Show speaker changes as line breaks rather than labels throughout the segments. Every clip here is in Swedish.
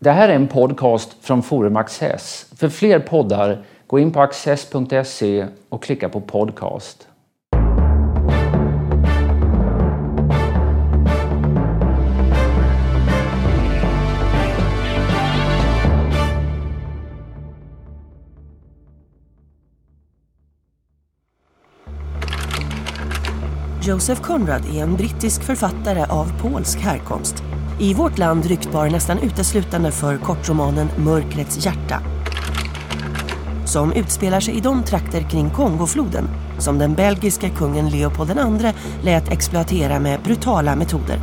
Det här är en podcast från Forum Access. För fler poddar, gå in på access.se och klicka på podcast.
Joseph Conrad är en brittisk författare av polsk härkomst. I vårt land ryktbar nästan uteslutande för kortromanen Mörkrets hjärta. Som utspelar sig i de trakter kring Kongofloden som den belgiska kungen Leopold II lät exploatera med brutala metoder.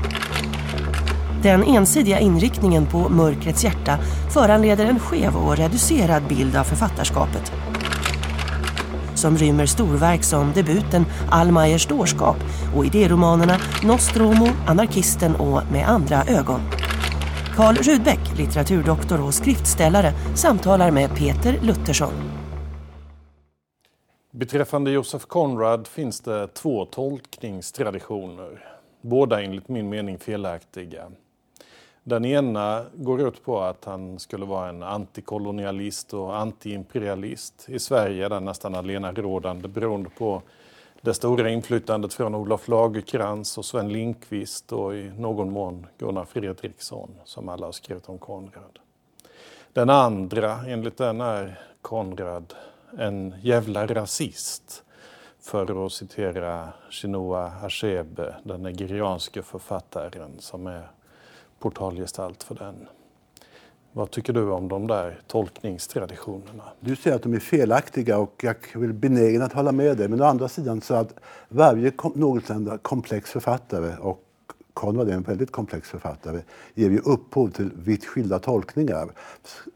Den ensidiga inriktningen på Mörkrets hjärta föranleder en skev och reducerad bild av författarskapet som rymmer storverk som debuten Almayers dårskap och idéromanerna Nostromo, Anarkisten och Med andra ögon. Karl Rudbeck, litteraturdoktor och skriftställare, samtalar med Peter Luttersson.
Beträffande Josef Conrad finns det två tolkningstraditioner. Båda enligt min mening felaktiga. Den ena går ut på att han skulle vara en antikolonialist och antiimperialist. I Sverige är den nästan allenarådande, beroende på det stora inflytandet från Olof Lagerkrans och Sven Lindqvist och i någon mån Gunnar Fredriksson som alla har skrivit om Konrad. Den andra, enligt den är Konrad en jävla rasist. För att citera Chinua Achebe, den nigerianske författaren som är portalgestalt för den. Vad tycker du om de där tolkningstraditionerna?
Du säger att de är felaktiga och jag är väl benägen att hålla med dig. Men å andra sidan så att varje någorlunda komplex författare och Conrad är en väldigt komplex författare, ger ju upphov till vitt skilda tolkningar.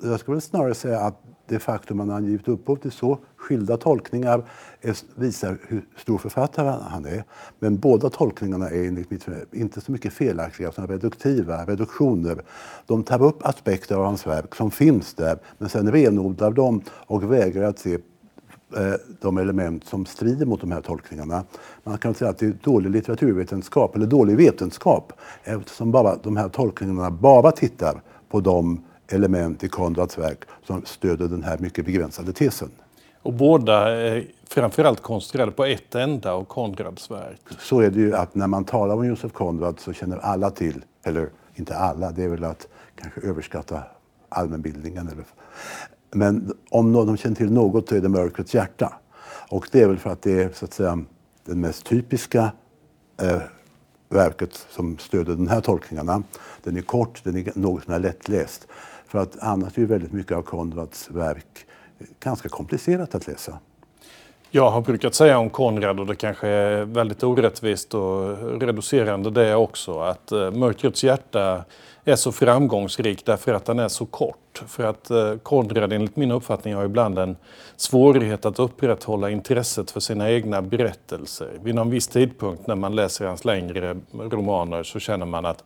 Jag skulle snarare säga att det faktum att han givit upphov till så skilda tolkningar visar hur stor författare han är. Men båda tolkningarna är enligt mitt inte så mycket felaktiga som reduktiva, reduktioner. De tar upp aspekter av hans verk som finns där men sen renodlar dem och vägrar att se de element som strider mot de här tolkningarna. Man kan säga att det är dålig litteraturvetenskap, eller dålig vetenskap, eftersom bara de här tolkningarna bara tittar på de element i Konrads verk som stöder den här mycket begränsade tesen.
Och båda är framförallt konstruerade på ett enda av Konrads verk.
Så är det ju att när man talar om Josef Konrad så känner alla till, eller inte alla, det är väl att kanske överskatta allmänbildningen. Eller, men om de känner till något så är det Mörkrets hjärta. Och det är väl för att det är så att säga det mest typiska eh, verket som stöder de här tolkningarna. Den är kort, den är något lättläst. För att annars är ju väldigt mycket av Konrads verk ganska komplicerat att läsa.
Jag har brukat säga om Konrad, och det kanske är väldigt orättvist och reducerande det också, att eh, Mörkrets hjärta är så framgångsrik därför att den är så kort. För att eh, Konrad enligt min uppfattning har ibland en svårighet att upprätthålla intresset för sina egna berättelser. Vid någon viss tidpunkt när man läser hans längre romaner så känner man att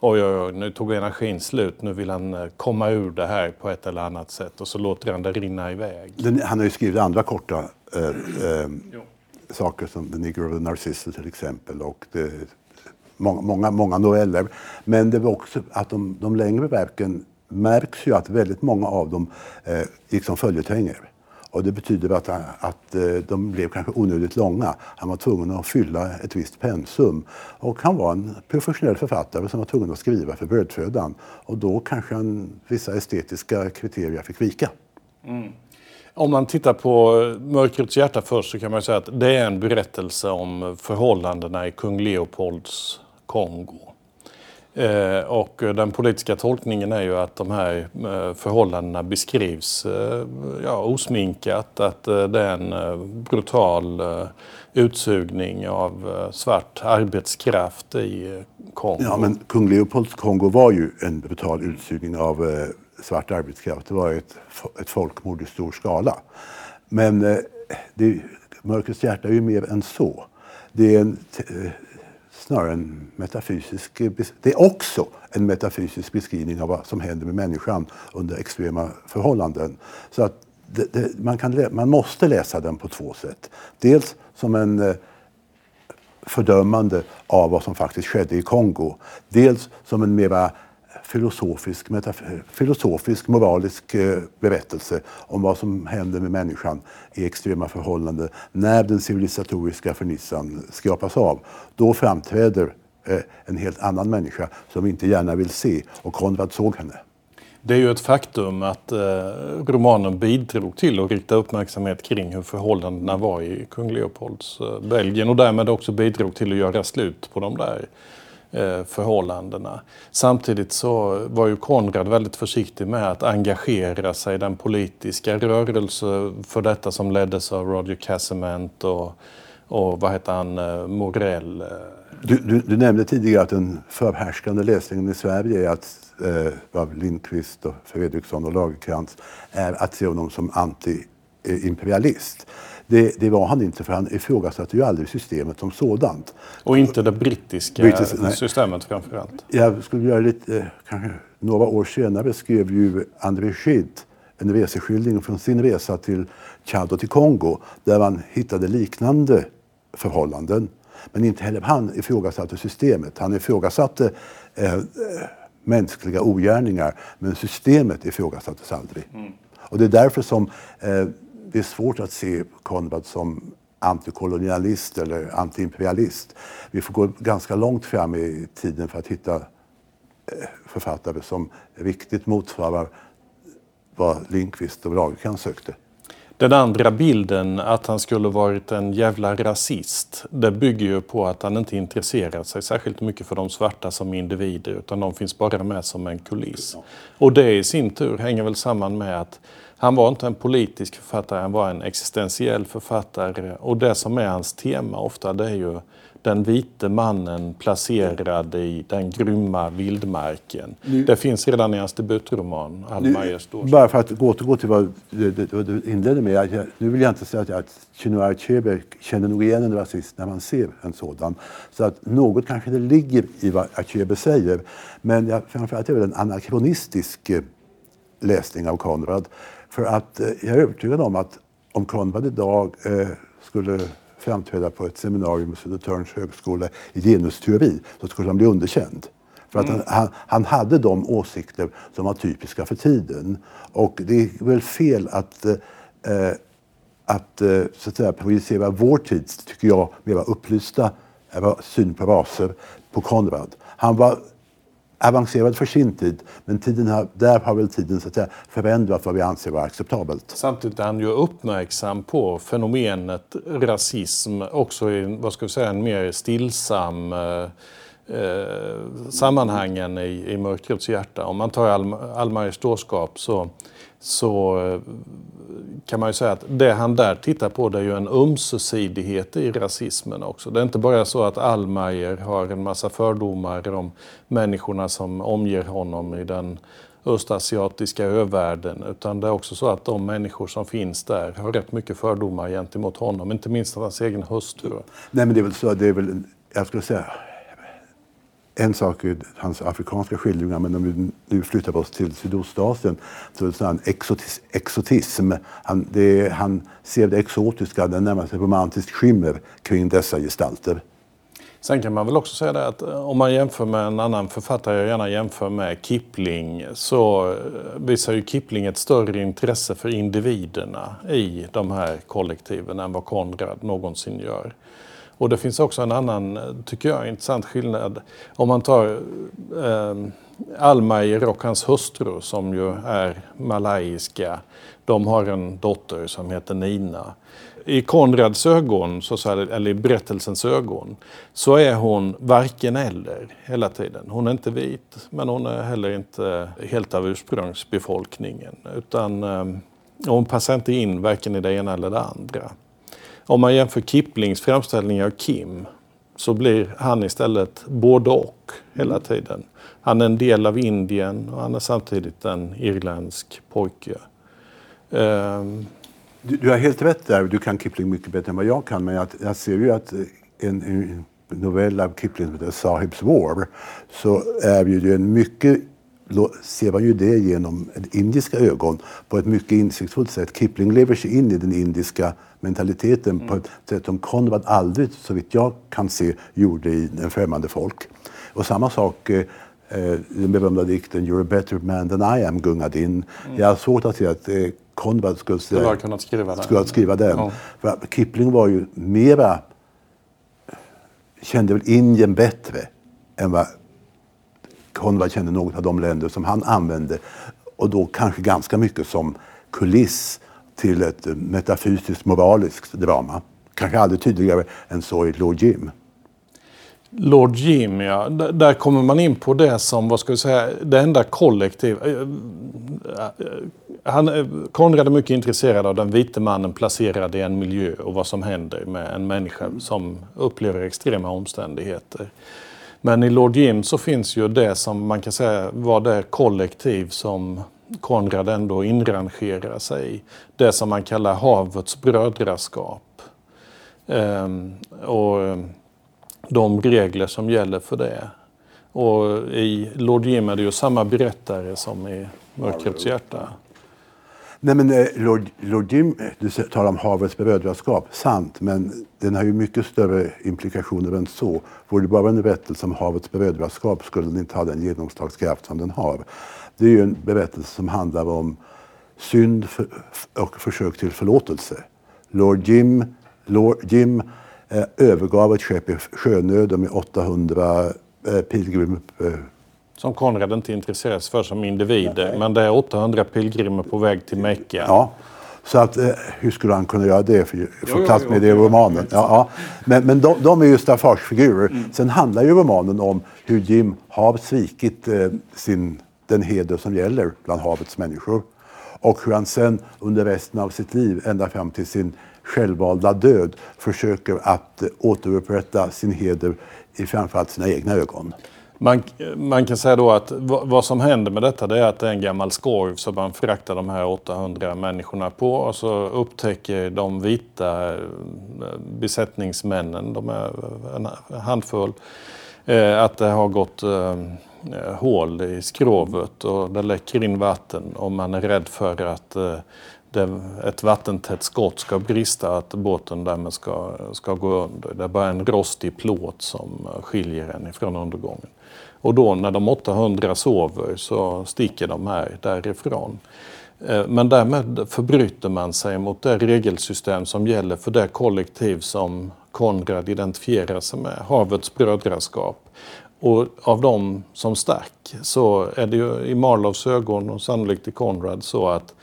oj, oj, oj, nu tog energin slut, nu vill han eh, komma ur det här på ett eller annat sätt och så låter han det rinna iväg.
Den, han har ju skrivit andra korta äh, äh, saker som The Nigger of the Narcissus till exempel och det, många, många, många noveller. Men det var också att de, de längre verken märks ju att väldigt många av dem eh, gick som följetänger. Och det betyder att, att eh, de blev kanske onödigt långa. Han var tvungen att fylla ett visst pensum. Och han var en professionell författare som var tvungen att skriva för brödfödan. Och då kanske han, vissa estetiska kriterier fick vika. Mm.
Om man tittar på Mörkrets hjärta först så kan man säga att det är en berättelse om förhållandena i kung Leopolds Kongo. Eh, och den politiska tolkningen är ju att de här eh, förhållandena beskrivs eh, ja, osminkat, att det är en brutal utsugning av svart arbetskraft i Kongo.
Ja, men kung Leopolds Kongo var ju en brutal utsugning av svart arbetskraft. Det var ett, ett folkmord i stor skala. Men eh, det, Mörkrets hjärta är ju mer än så. Det är en eh, snarare en metafysisk... Det är också en metafysisk beskrivning av vad som händer med människan under extrema förhållanden. Så att det, det, man, kan, man måste läsa den på två sätt. Dels som en eh, fördömande av vad som faktiskt skedde i Kongo. Dels som en mera filosofisk, filosofisk moralisk eh, berättelse om vad som händer med människan i extrema förhållanden när den civilisatoriska fernissan skrapas av. Då framträder eh, en helt annan människa som vi inte gärna vill se och Konrad såg henne.
Det är ju ett faktum att eh, romanen bidrog till att rikta uppmärksamhet kring hur förhållandena var i kung Leopolds eh, Belgien och därmed också bidrog till att göra slut på de där Eh, förhållandena. Samtidigt så var ju Konrad väldigt försiktig med att engagera sig i den politiska rörelse för detta som leddes av Roger Casement och, och vad heter han, eh, Morell. Eh.
Du, du, du, nämnde tidigare att den förhärskande läsningen i Sverige är att eh, av Lindqvist, och Fredriksson och Lagercrantz är att se honom som antiimperialist. Det, det, var han inte för han ifrågasatte ju aldrig systemet som sådant.
Och inte det brittiska British, systemet framförallt?
Jag skulle göra lite, eh, kanske några år senare skrev ju André Gide en reseskildring från sin resa till Tchad och till Kongo där man hittade liknande förhållanden. Men inte heller han ifrågasatte systemet. Han ifrågasatte eh, mänskliga ogärningar. Men systemet ifrågasattes aldrig. Mm. Och det är därför som eh, det är svårt att se Konrad som antikolonialist eller antiimperialist. Vi får gå ganska långt fram i tiden för att hitta eh, författare som riktigt motsvarar vad Lindqvist och Lagercrantz sökte.
Den andra bilden, att han skulle varit en jävla rasist, det bygger ju på att han inte intresserat sig särskilt mycket för de svarta som individer, utan de finns bara med som en kuliss. Och det i sin tur hänger väl samman med att han var inte en politisk författare, han var en existentiell författare. Och det som är hans tema ofta, det är ju den vite mannen placerad i den grymma vildmarken. Nu, det finns redan i hans debutroman, Almayers
Bara för att återgå till vad du, du, du inledde med. Jag, nu vill jag inte säga att, att Chinua Achebe känner nog igen en rasist när man ser en sådan. Så att något kanske det ligger i vad Achebe säger. Men jag, framförallt är det en anakronistisk eh, läsning av Konrad. För att eh, jag är övertygad om att om Konrad idag eh, skulle framträda på ett seminarium vid Södertörns högskola i genusteori så skulle han bli underkänd. För att mm. han, han, hade de åsikter som var typiska för tiden. Och det är väl fel att, eh, att, eh, så att säga, projicera vår tids, tycker jag, mera upplysta syn på raser på Konrad. Han var avancerad för sin tid, men tiden har, där har väl tiden så att säga, förändrat vad vi anser vara acceptabelt.
Samtidigt är han ju uppmärksam på fenomenet rasism också i vad ska vi säga, en mer stillsam eh, eh sammanhangen i, i Mörkrets hjärta. Om man tar Al Almaris dårskap så, så eh, kan man ju säga att det han där tittar på det är ju en ömsesidighet i rasismen också. Det är inte bara så att Almayer har en massa fördomar om människorna som omger honom i den östasiatiska övärlden utan det är också så att de människor som finns där har rätt mycket fördomar gentemot honom, inte minst hans egen hustru.
Nej men det är väl så, det är väl, jag skulle säga en sak är hans afrikanska skildringar, men om vi nu flyttar oss till Sydostasien så är det en exotis, exotism. Han, det, han ser det exotiska, den närmast romantiskt skimmer kring dessa gestalter.
Sen kan man väl också säga det att eh, om man jämför med en annan författare, jag gärna jämför med Kipling, så eh, visar ju Kipling ett större intresse för individerna i de här kollektiven än vad Konrad någonsin gör. Och det finns också en annan, eh, tycker jag, intressant skillnad. Om man tar eh, Almayer och hans hustru som ju är malaysiska. De har en dotter som heter Nina. I Konrads ögon, så eller i berättelsens ögon, så är hon varken eller hela tiden. Hon är inte vit, men hon är heller inte helt av ursprungsbefolkningen. Utan eh, hon passar inte in varken i det ena eller det andra. Om man jämför Kiplings framställning av Kim så blir han istället både och hela mm. tiden. Han är en del av Indien och han är samtidigt en irländsk pojke.
Um... Du, du, har helt rätt där. Du kan Kipling mycket bättre än vad jag kan. Men jag, jag ser ju att en, en novell av Kipling som heter Sahibs War så är ju en mycket ser man ju det genom indiska ögon på ett mycket insiktsfullt sätt. Kipling lever sig in i den indiska mentaliteten mm. på ett sätt som Konrad aldrig, så vitt jag kan se, gjorde i en främmande folk. Och samma sak eh, eh, den berömda dikten You're a better man than I am gungade in. Mm. Jag har svårt att se att eh, Konrad skulle,
skulle ha kunnat skriva den.
Skulle skriva den. Ja. För Kipling var ju mera, kände väl Indien bättre än vad Konrad kände något av de länder som han använde. Och då kanske ganska mycket som kuliss till ett eh, metafysiskt moraliskt drama. Kanske aldrig tydligare än så i Lord Jim.
Lord Jim, ja. Där kommer man in på det som, vad ska vi säga, det enda kollektiv. Eh, eh, han, Konrad är mycket intresserad av den vite mannen placerad i en miljö och vad som händer med en människa som upplever extrema omständigheter. Men i Lord Jim så finns ju det som man kan säga var det kollektiv som Konrad ändå inrangerar sig i. Det som man kallar havets brödraskap. Ehm, och de regler som gäller för det. Och i Lord Jim är det ju samma berättare som i Mörkrets hjärta.
Nej, men eh, Lord, Lord Jim, eh, du talar om havets brödraskap, sant, men den har ju mycket större implikationer än så. Vore det bara en berättelse om havets brödraskap skulle den inte ha den genomslagskraft som den har. Det är ju en berättelse som handlar om synd och försök till förlåtelse. Lord Jim, Lord Jim eh, övergav ett skepp i sjönöd med 800 eh, eh,
som Konrad inte intresserar sig för som individer. Nej. Men det är 800 pilgrimer på väg till Mecka.
Ja. Så att, eh, hur skulle han kunna göra det? För, få plats med det i romanen. Ja, ja. Men, men de, de är ju staffagefigurer. Mm. Sen handlar ju romanen om hur Jim har svikit eh, sin, den heder som gäller bland havets människor. Och hur han sen under resten av sitt liv, ända fram till sin självvalda död, försöker att eh, återupprätta sin heder i framförallt sina egna ögon.
Man, man, kan säga då att vad som händer med detta det är att det är en gammal skorv som man fraktar de här 800 människorna på och så upptäcker de vita eh, besättningsmännen, de är en handfull, eh, att det har gått eh, hål i skrovet och det läcker in vatten och man är rädd för att det, ett vattentätt skott ska brista, att båten därmed ska, ska gå under. Det är bara en rostig plåt som skiljer en ifrån undergången. Och då när de 800 sover så sticker de här därifrån. Eh, men därmed förbryter man sig mot det regelsystem som gäller för det kollektiv som Konrad identifierar sig med, havets brödraskap. Och av dem som stack så är det ju i Marlows ögon och sannolikt i Konrad så att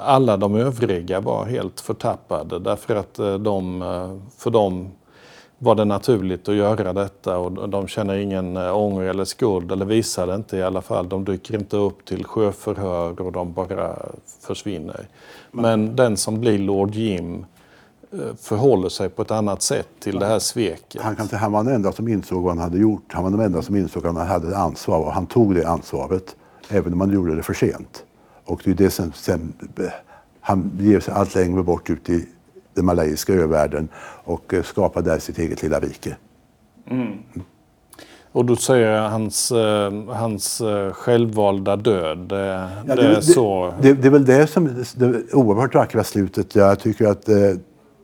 alla de övriga var helt förtappade därför att eh, de, för dem var det naturligt att göra detta och de känner ingen eh, ånger eller skuld, eller visar det inte i alla fall. De dyker inte upp till sjöförhör och de bara försvinner. Men den som blir Lord Jim eh, förhåller sig på ett annat sätt till det här sveket.
Han, kan, han var den enda som insåg vad han hade gjort. Han var den enda som insåg att han hade ett ansvar och han tog det ansvaret. Även om han gjorde det för sent. Och det är det som sen, han ger sig allt längre bort ut i den malayiska övärlden och eh, skapa där sitt eget lilla rike. Mm.
Och du säger hans, eh, hans eh, självvalda död. Det, ja, det, det är så...
Det, det, är väl det som det oerhört vackra slutet. Jag tycker att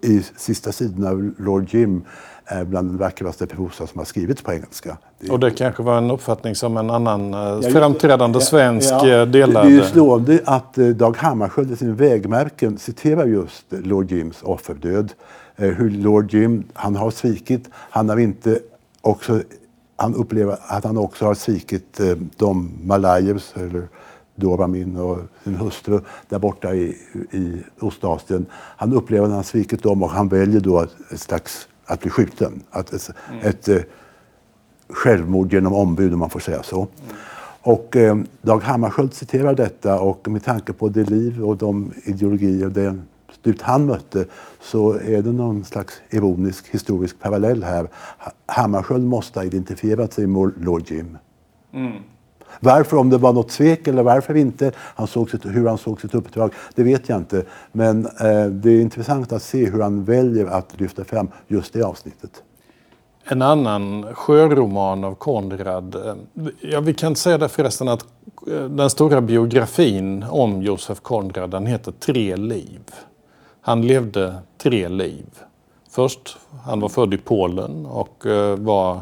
i sista sidan av Lord Jim är bland den vackraste prosa som har skrivits på engelska.
Det och det kanske var en uppfattning som en annan ja, framträdande ja, svensk ja, delade?
Det är ju slående att Dag Hammarskjöld i sin vägmärken citerar just Lord Jims offerdöd. Hur Lord Jim, han har svikit, han har inte också han upplever att han också har svikit de malayers, eller Doramin och sin hustru där borta i, i Ostasien. Han upplever att han svikit dem och han väljer då ett slags att bli skjuten. Att ett, mm. ett eh, självmord genom ombud om man får säga så. Mm. Och eh, Dag Hammarskjöld citerar detta och med tanke på det liv och de ideologier och det slut han mötte så är det någon slags ironisk historisk parallell här. Hammarskjöld måste ha identifierat sig med Lord Jim. Mm. Varför, om det var något svek eller varför inte, han såg sitt, hur han såg sitt uppdrag, det vet jag inte. Men eh, det är intressant att se hur han väljer att lyfta fram just det avsnittet.
En annan sjöroman av Konrad, eh, ja vi kan säga det förresten att eh, den stora biografin om Josef Konrad, den heter Tre liv. Han levde tre liv. Först, han var född i Polen och eh, var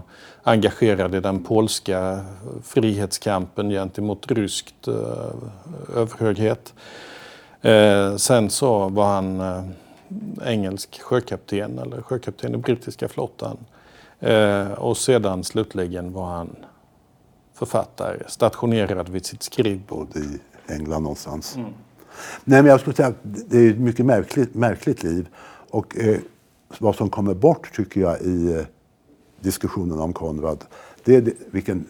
engagerad i den polska frihetskampen gentemot ryskt eh, överhöghet. Eh, sen så var han eh, engelsk sjökapten eller sjökapten i brittiska flottan. Och sedan slutligen var han författare stationerad vid sitt skrivbord.
I England någonstans. Mm. Nej, men jag skulle säga att det är ett mycket märkligt, märkligt liv. Och eh, vad som kommer bort tycker jag i eh, diskussionen om Konrad, det är vilken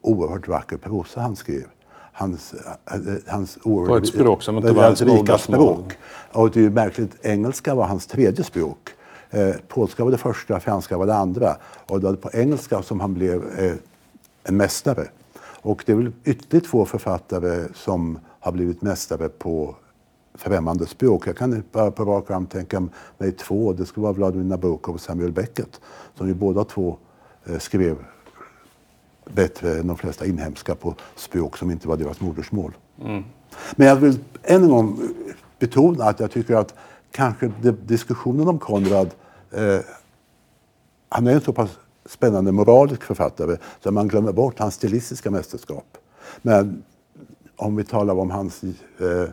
oerhört vacker prosa han skrev. Hans, eh, hans
oerhört, På ett språk som inte var hans rika språk.
Och det är märkligt, engelska var hans tredje språk. Eh, polska var det första, franska var det andra. Och det var på engelska som han blev eh, en mästare. Och det är väl ytterligare två författare som har blivit mästare på främmande språk. Jag kan bara på rak arm tänka mig två. Det skulle vara Vladimir Nabokov och Samuel Beckett som ju båda två eh, skrev bättre än de flesta inhemska på språk som inte var deras modersmål. Mm. Men jag vill än en gång betona att jag tycker att kanske diskussionen om Konrad, eh, han är en så pass spännande moralisk författare så man glömmer bort hans stilistiska mästerskap. Men om vi talar om hans, eh,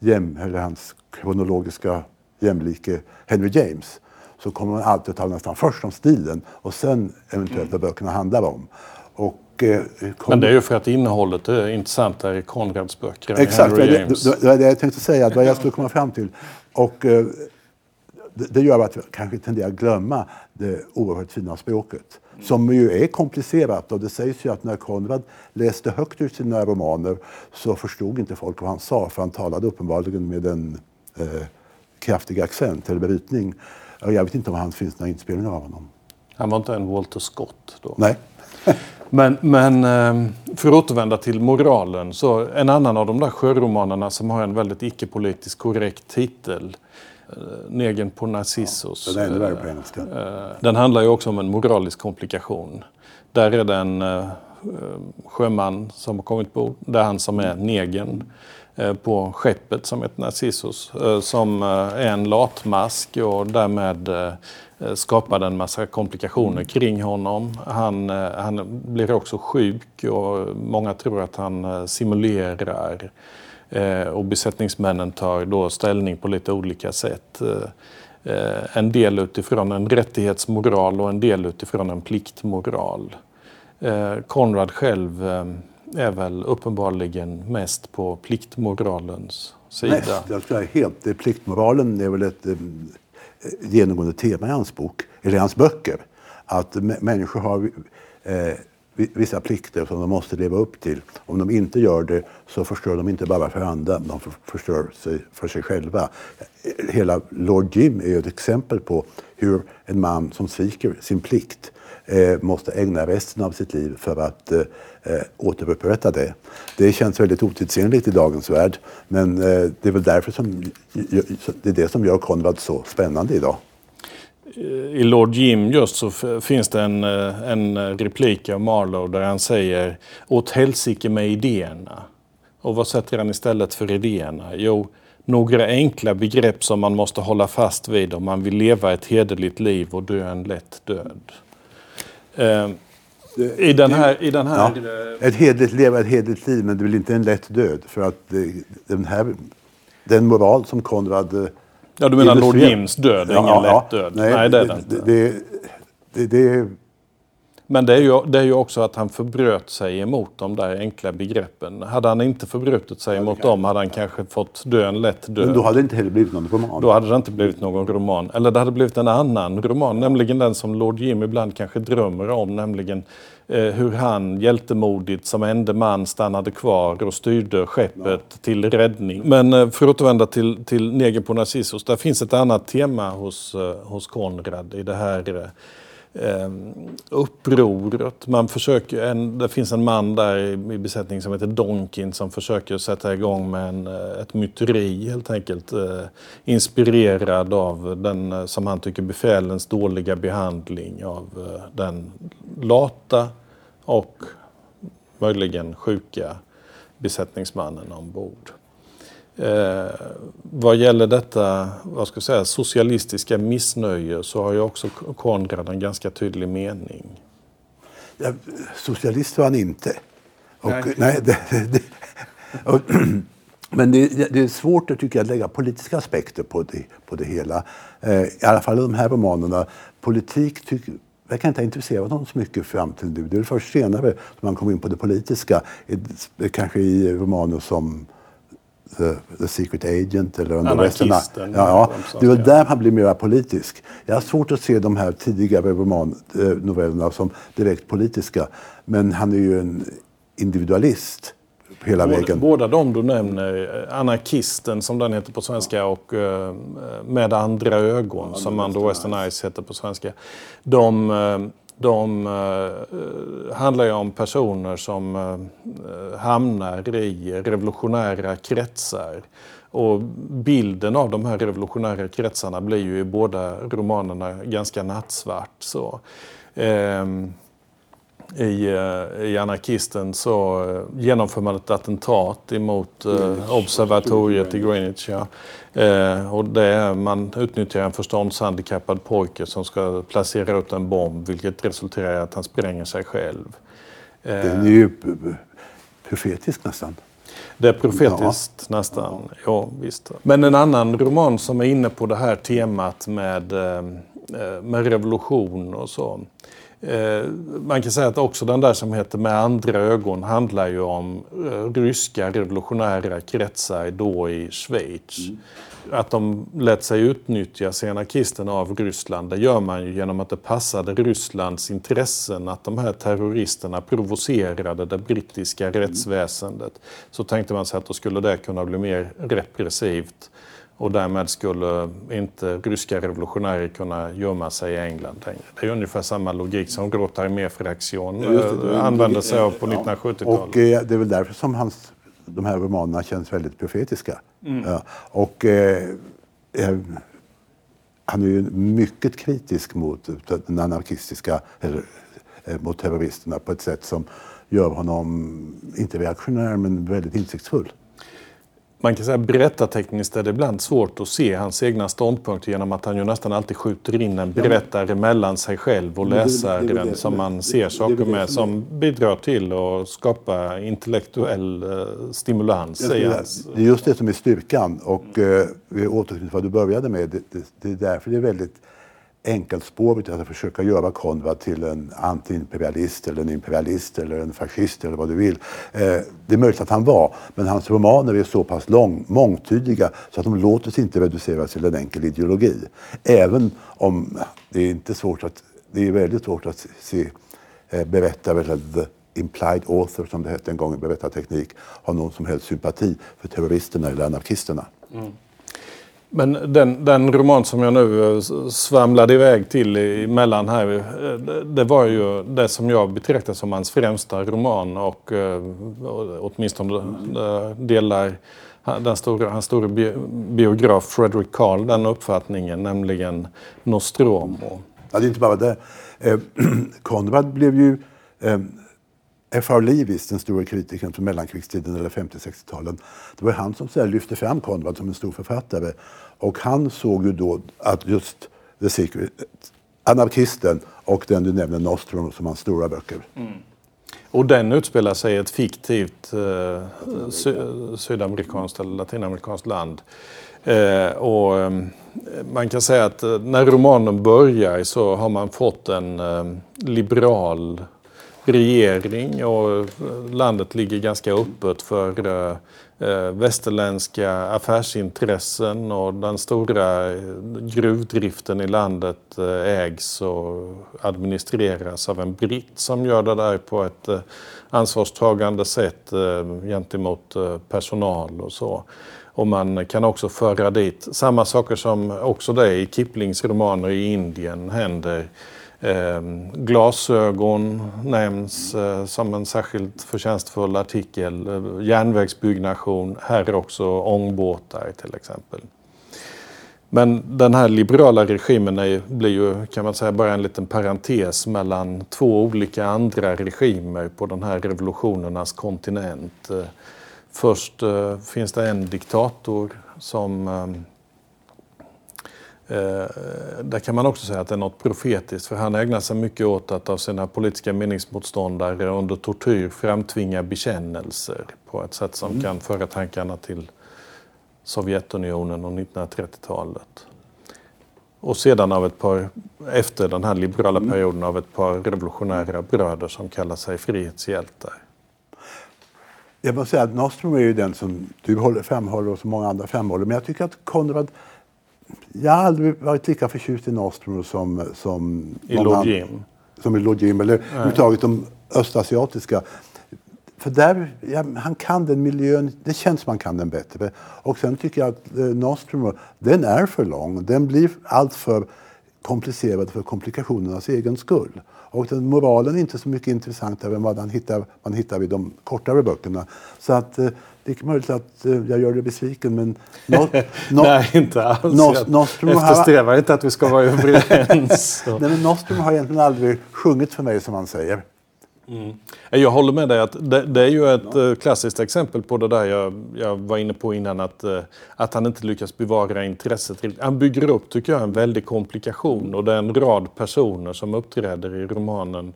jäm, eller hans kronologiska jämlike Henry James så kommer man alltid att tala nästan först om stilen och sen eventuellt vad böckerna handlar om.
Och, eh, Men det är ju för att innehållet är intressantare i Konrads böcker än
Exakt,
Henry James.
Det, det, det, det jag tänkte säga, vad jag skulle komma fram till. Och, eh, det gör att vi kanske tenderar att glömma det oerhört fina språket. Som ju är komplicerat och det sägs ju att när Konrad läste högt ur sina romaner så förstod inte folk vad han sa för han talade uppenbarligen med en eh, kraftig accent eller brytning. Och jag vet inte om det finns några inspelningar av honom.
Han var inte en Walter Scott då?
Nej.
men, men eh, för att återvända till moralen så en annan av de där sjöromanerna som har en väldigt icke-politiskt korrekt titel Negen på Narcissus.
Ja, den.
Eh, den handlar ju också om en moralisk komplikation. Där är det en eh, sjöman som har kommit på, det är han som är negen på skeppet som heter Narcissus som är en latmask och därmed skapade en massa komplikationer kring honom. Han, han blir också sjuk och många tror att han simulerar Eh, Eh, och besättningsmännen tar då ställning på lite olika sätt. Eh, eh, en del utifrån en rättighetsmoral och en del utifrån en pliktmoral. Eh, Konrad själv är väl uppenbarligen mest på pliktmoralens sida. Mest, alltså
jag ska helt. Pliktmoralen är väl ett genomgående tema i hans bok, eller i hans böcker. Att människor har vissa plikter som de måste leva upp till. Om de inte gör det så förstör de inte bara för andra, de förstör sig för sig själva. Hela Lord Jim är ju ett exempel på hur en man som sviker sin plikt eh, måste ägna resten av sitt liv för att eh, eh återupprätta det. Det känns väldigt otidsenligt i dagens värld men eh, det är väl därför som det är det som gör Konrad så spännande idag
i Lord Jim just så finns det en, eh, en replik av Marlowe där han säger åt helsike med idéerna. Och vad sätter han istället för idéerna? Jo, några enkla begrepp som man måste hålla fast vid om man vill leva ett hederligt liv och dö en lätt död. Eh, i den här... I den här
ja, ett hederligt leva ett hederligt liv, men det blir inte en lätt död. För att den här den moral som Konrad eh,
Ja, du menar Lord Jims död är ja, ingen ja, lätt död?
Nej, nej det är det, inte. Det, det, det,
men det är, ju, det är ju också att han förbröt sig emot de där enkla begreppen. Hade han inte förbrutit sig emot dem hade han kanske fått dö en lätt död.
Men då hade det inte heller blivit någon roman.
Då hade det inte blivit någon roman. Eller det hade blivit en annan roman, nämligen den som Lord Jim ibland kanske drömmer om, nämligen eh, hur han hjältemodigt som ende man stannade kvar och styrde skeppet till räddning. Men eh, för att återvända till, till Neger på Narcissus, där finns ett annat tema hos, eh, hos Konrad i det här eh, upproret. Man försöker, en, det finns en man där i, i besättningen som heter Donkin som försöker sätta igång med en, eh, ett myteri helt enkelt. Eh, inspirerad av den, eh, som han tycker, befälens dåliga behandling av eh, den lata och möjligen sjuka besättningsmannen ombord. Eh, vad gäller detta vad ska jag säga, socialistiska missnöje så har ju också Konrad en ganska tydlig mening.
Ja, socialist var han inte. Och, nej. nej det, det, och, men det, det, är svårt tycker jag, att lägga politiska aspekter på det, på det hela. Eh, I alla fall de här romanerna. Politik tycker, verkar inte ha intresserat honom så mycket fram till nu. Det är först senare som han kom in på det politiska. Kanske i romaner som The, The Secret Agent eller
Anarkisten.
Ja, ja, det var där han blev mer politisk. Jag har svårt att se de här romannovellerna eh, som direkt politiska. Men han är ju en individualist hela
båda,
vägen.
Båda de du nämner, Anarkisten som den heter på svenska och uh, Med andra ögon som då Western Eyes heter på svenska. De, de eh, eh, handlar ju om personer som eh, eh, hamnar i revolutionära kretsar. Och bilden av de här revolutionära kretsarna blir ju i båda romanerna ganska nattsvart. Så. Eh, i, eh, i anarkisten så eh, genomför man ett attentat emot eh, observatoriet i Greenwich. Ja. Eh, och det är, man utnyttjar en förståndshandikappad pojke som ska placera ut en bomb vilket resulterar i att han spränger sig själv.
Eh, Den är ju profetisk nästan.
Det är profetiskt ja. nästan, ja visst. Men en annan roman som är inne på det här temat med, med revolution och så man kan säga att också den där som heter Med andra ögon handlar ju om eh, ryska revolutionära kretsar då i Schweiz. Mm. Att de lät sig utnyttjas i anarkisterna av Ryssland, det gör man ju genom att det passade Rysslands intressen att de här terroristerna provocerade det brittiska mm. rättsväsendet. Så tänkte man sig att då skulle det kunna bli mer repressivt och därmed skulle inte ryska revolutionärer kunna gömma sig i England längre. Det är ungefär samma logik som Groth Armee-fraktion ja, använde sig av på ja. 1970-talet.
Och eh, det är väl därför som hans, de här romanerna känns väldigt profetiska. Mm. Ja. Och eh, eh, han är ju mycket kritisk mot den anarkistiska, eller, eh, mot terroristerna på ett sätt som gör honom, inte reaktionär, men väldigt insiktsfull
man kan säga berättartekniskt är det ibland svårt att se hans egna ståndpunkter genom att han ju nästan alltid skjuter in en berättare mellan sig själv och läsaren som man ser saker med som bidrar till att skapa intellektuell eh, stimulans.
Det är just det som är styrkan och eh, vi återknyter till vad du började med. Det, det, det är därför det är väldigt enkelspårigt att försöka göra Konrad till en antiimperialist eller en imperialist eller en fascist eller vad du vill. Eh, det är möjligt att han var, men hans romaner är så pass lång, mångtydiga så att de låter sig inte reduceras till en enkel ideologi. Även om det är inte svårt att, det är väldigt svårt att se eh, berättare eller the implied author som det hette en gång i berättarteknik har någon som helst sympati för terroristerna eller anarkisterna. Mm.
Men den, den, roman som jag nu eh, svamlade iväg till emellan här, eh, det var ju det som jag betraktar som hans främsta roman och, eh, och åtminstone delar den stora, hans stora biograf Frederick Carl den uppfattningen, nämligen Nostromo.
Ja, det är inte bara det. Konrad blev ju F.R. Leavis, den stora kritikern från mellankrigstiden eller 50-60-talen, det var han som så lyfte fram Konrad som en stor författare. Och han såg ju då att just The Secret, Anarkisten och den du nämner, Nostrum, som hans stora böcker. Mm.
Och den utspelar sig i ett fiktivt eh, sy sydamerikanskt eller latinamerikanskt land. Eh, och, eh, man kan säga att eh, när romanen börjar så har man fått en eh, liberal regering och eh, landet ligger ganska öppet för eh, eh västerländska affärsintressen och den stora eh, gruvdriften i landet ägs och administreras av en britt som gör det där på ett ansvarstagande sätt gentemot personal och så. Och man kan också föra dit samma saker som också det i Kiplings romaner i Indien händer Eh, glasögon nämns eh, som en särskilt förtjänstfull artikel. Eh, järnvägsbyggnation, här är också ångbåtar till exempel. Men den här liberala regimen är, blir ju kan man säga bara en liten parentes mellan två olika andra regimer på den här revolutionernas kontinent. Eh, först eh, finns det en diktator som ehm, Eh, där kan man också säga att det är något profetiskt för han ägnar sig mycket åt att av sina politiska meningsmotståndare under tortyr framtvinga bekännelser på ett sätt som mm. kan föra tankarna till Sovjetunionen och 1930-talet. Och sedan av ett par, efter den här liberala mm. perioden, av ett par revolutionära bröder som kallar sig frihetshjältar.
Jag måste säga att Nostrum är ju den som du framhåller och som många andra framhåller. Men jag tycker att Konrad jag har aldrig varit lika förtjust i Nostrum som, som
I Lodjim?
Som i Lodjim, eller överhuvudtaget de östasiatiska. För där, ja, han kan den miljön, det känns som han kan den bättre. Och sen tycker jag att eh, Nostrum, den är för lång. Den blir alltför komplicerad för komplikationernas egen skull. Och den moralen är inte så mycket intressantare än vad man hittar, man hittar i de kortare böckerna. Så att eh, det är möjligt att eh, jag gör dig besviken men...
No, no, Nej, inte alls. Nos, Nostrum jag eftersträvar har... inte att vi ska vara överens.
Nej, men Nostrum har egentligen aldrig sjungit för mig som man säger.
Mm. Jag håller med dig att det, det, är ju ett ja. Eh, klassiskt exempel på det där jag, jag var inne på innan att, eh, att han inte lyckas bevara intresset. Han bygger upp, tycker jag, en väldig komplikation och det är en rad personer som uppträder i romanen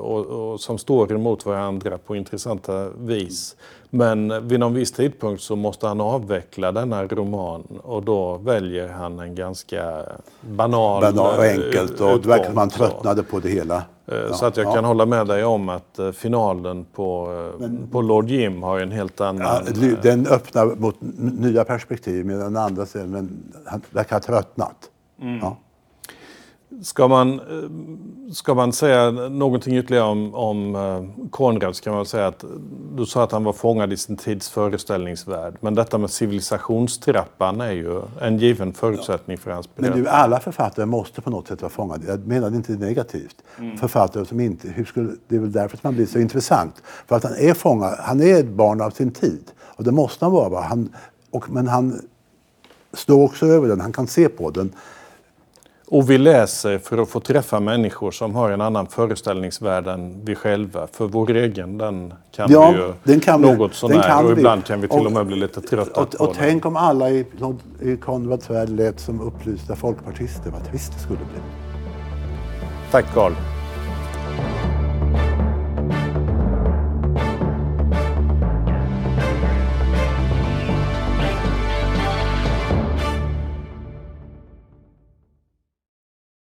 och, och, som står emot varandra på intressanta vis. Men vid någon viss tidpunkt så måste han avveckla denna roman och då väljer han en ganska banal...
Banal och enkelt och det verkar som han tröttnade på det hela.
Ja, så att jag ja. kan hålla med dig om att eh, finalen på, eh, Men, på Lord Jim har en helt annan...
Ja, den öppnar mot nya perspektiv medan den andra scenen verkar ha tröttnat. Mm. Ja.
Ska man, eh, ska man säga någonting ytterligare om, om eh, Konrad så kan man säga att du sa att han var fångad i sin tids föreställningsvärld. Men detta med civilisationstrappan är ju en given förutsättning ja. för hans
berättelse. Men du, alla författare måste på något sätt vara fångade. Jag menar inte negativt. Mm. Författare som inte... Hur skulle, det är väl därför att man blir så intressant. För att han är fångad. Han är ett barn av sin tid. Och det måste han vara. Han, och, men han står också över den. Han kan se på den.
Och vi läser för att få träffa människor som har en annan föreställningsvärld än vi själva. För vår egen, den kan ja, vi ju den kan något sånär. och ibland kan vi till och, och med bli lite trötta
och, på och, och tänk om alla i, i Konrads värld lät som upplysta folkpartister. Vad trist det skulle bli.
Tack Carl.